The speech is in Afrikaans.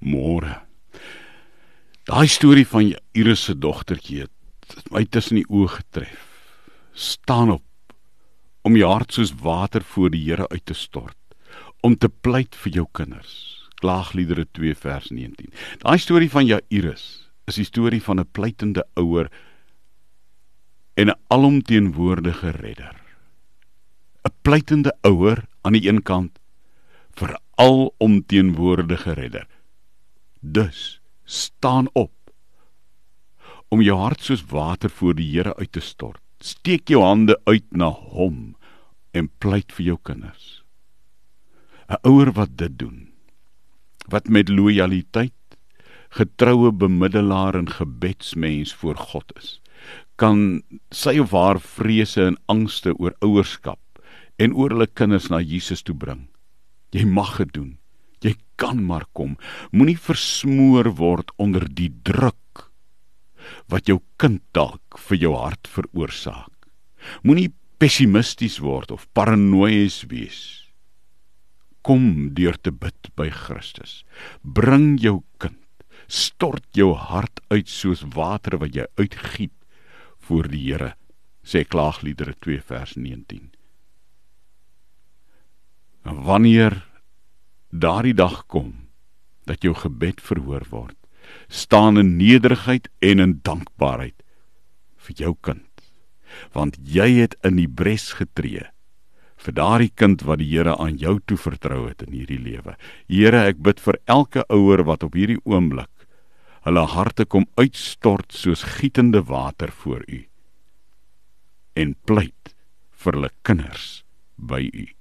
Môre. Daai storie van Iris se dogtertjie het my tussen die oë getref. Staan op om jou hart soos water voor die Here uit te stort, om te pleit vir jou kinders. Klaagliedere 2 vers 19. Daai storie van Jairus is die storie van 'n pleitende ouer en 'n alomteenwoordige redder. 'n Pleitende ouer aan die een kant vir alomteenwoordige redder. Dus staan op om jou hart soos water voor die Here uit te stort. Steek jou hande uit na hom en pleit vir jou kinders. 'n Ouer wat dit doen, wat met lojaliteit getroue bemiddelaar en gebedsmens voor God is, kan sy of haar vrese en angste oor ouerskap en oor hulle kinders na Jesus toe bring. Jy mag dit doen. Jy kan maar kom. Moenie versmoor word onder die druk wat jou kind dalk vir jou hart veroorsaak. Moenie pessimisties word of paranoïes wees. Kom deur te bid by Christus. Bring jou kind. Stort jou hart uit soos water wat jy uitgiet voor die Here. Sê Klaagliedere 2 vers 19. Wanneer daardie dag kom dat jou gebed verhoor word, staan in nederigheid en in dankbaarheid vir jou kind. Want jy het in die bres getree vir daardie kind wat die Here aan jou toevertrou het in hierdie lewe. Here, ek bid vir elke ouer wat op hierdie oomblik hulle harte kom uitstort soos gietende water voor U en pleit vir hulle kinders by U.